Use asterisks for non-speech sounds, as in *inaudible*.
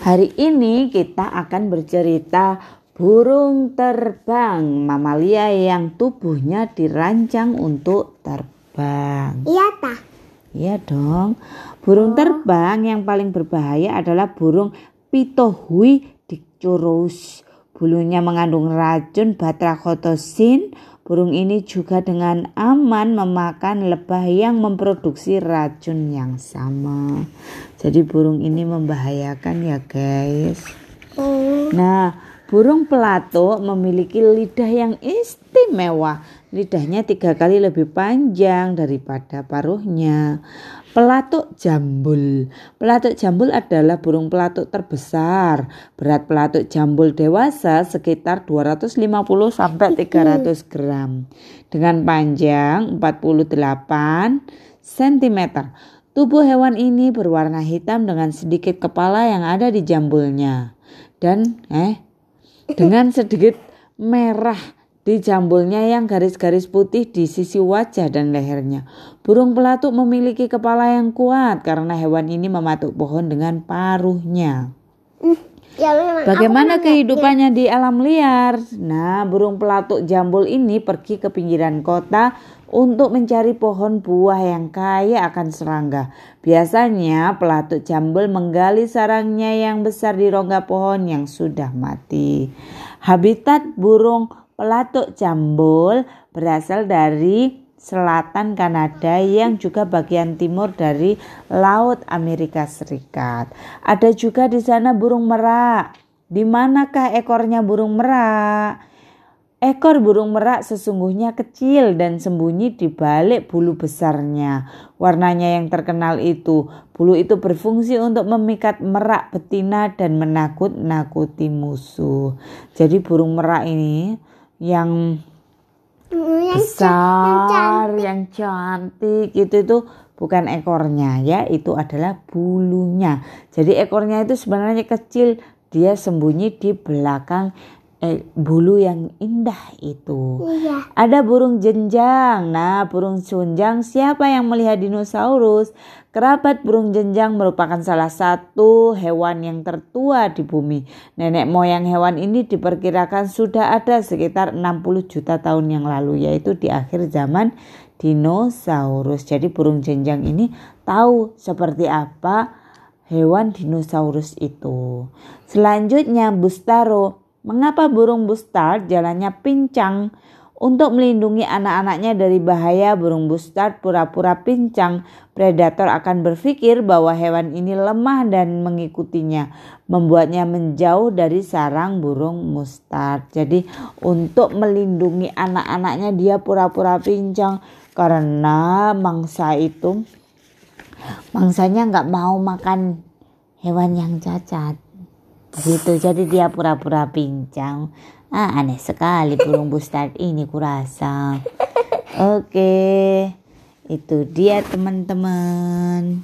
Hari ini kita akan bercerita burung terbang, mamalia yang tubuhnya dirancang untuk terbang. Iya tah. Iya dong. Burung terbang yang paling berbahaya adalah burung Pitohui dicurus. Bulunya mengandung racun batrachotosin. Burung ini juga dengan aman memakan lebah yang memproduksi racun yang sama. Jadi burung ini membahayakan ya guys. Hmm. Nah, burung pelatuk memiliki lidah yang istimewa. Lidahnya tiga kali lebih panjang daripada paruhnya. Pelatuk jambul. Pelatuk jambul adalah burung pelatuk terbesar. Berat pelatuk jambul dewasa sekitar 250 sampai 300 gram. Dengan panjang 48 cm. Tubuh hewan ini berwarna hitam dengan sedikit kepala yang ada di jambulnya. Dan eh dengan sedikit merah di jambulnya yang garis-garis putih di sisi wajah dan lehernya. Burung pelatuk memiliki kepala yang kuat karena hewan ini mematuk pohon dengan paruhnya. Ya memang. Bagaimana Aku kehidupannya di alam liar? Nah, burung pelatuk jambul ini pergi ke pinggiran kota untuk mencari pohon buah yang kaya akan serangga. Biasanya pelatuk jambul menggali sarangnya yang besar di rongga pohon yang sudah mati. Habitat burung pelatuk jambul berasal dari selatan Kanada yang juga bagian timur dari Laut Amerika Serikat. Ada juga di sana burung merak. Di manakah ekornya burung merak? Ekor burung merak sesungguhnya kecil dan sembunyi di balik bulu besarnya. Warnanya yang terkenal itu, bulu itu berfungsi untuk memikat merak betina dan menakut-nakuti musuh. Jadi burung merak ini yang yang besar, yang cantik itu itu bukan ekornya ya, itu adalah bulunya. Jadi ekornya itu sebenarnya kecil, dia sembunyi di belakang eh, bulu yang indah itu. Iya. Ada burung jenjang. Nah, burung jenjang siapa yang melihat dinosaurus? Kerabat burung jenjang merupakan salah satu hewan yang tertua di bumi. Nenek moyang hewan ini diperkirakan sudah ada sekitar 60 juta tahun yang lalu, yaitu di akhir zaman dinosaurus. Jadi burung jenjang ini tahu seperti apa hewan dinosaurus itu. Selanjutnya bustaro. Mengapa burung bustard jalannya pincang? Untuk melindungi anak-anaknya dari bahaya burung bustard pura-pura pincang, predator akan berpikir bahwa hewan ini lemah dan mengikutinya, membuatnya menjauh dari sarang burung mustard. Jadi untuk melindungi anak-anaknya dia pura-pura pincang karena mangsa itu mangsanya nggak mau makan hewan yang cacat gitu jadi dia pura-pura pincang. Ah aneh sekali burung bustard ini kurasa. *laughs* Oke itu dia teman-teman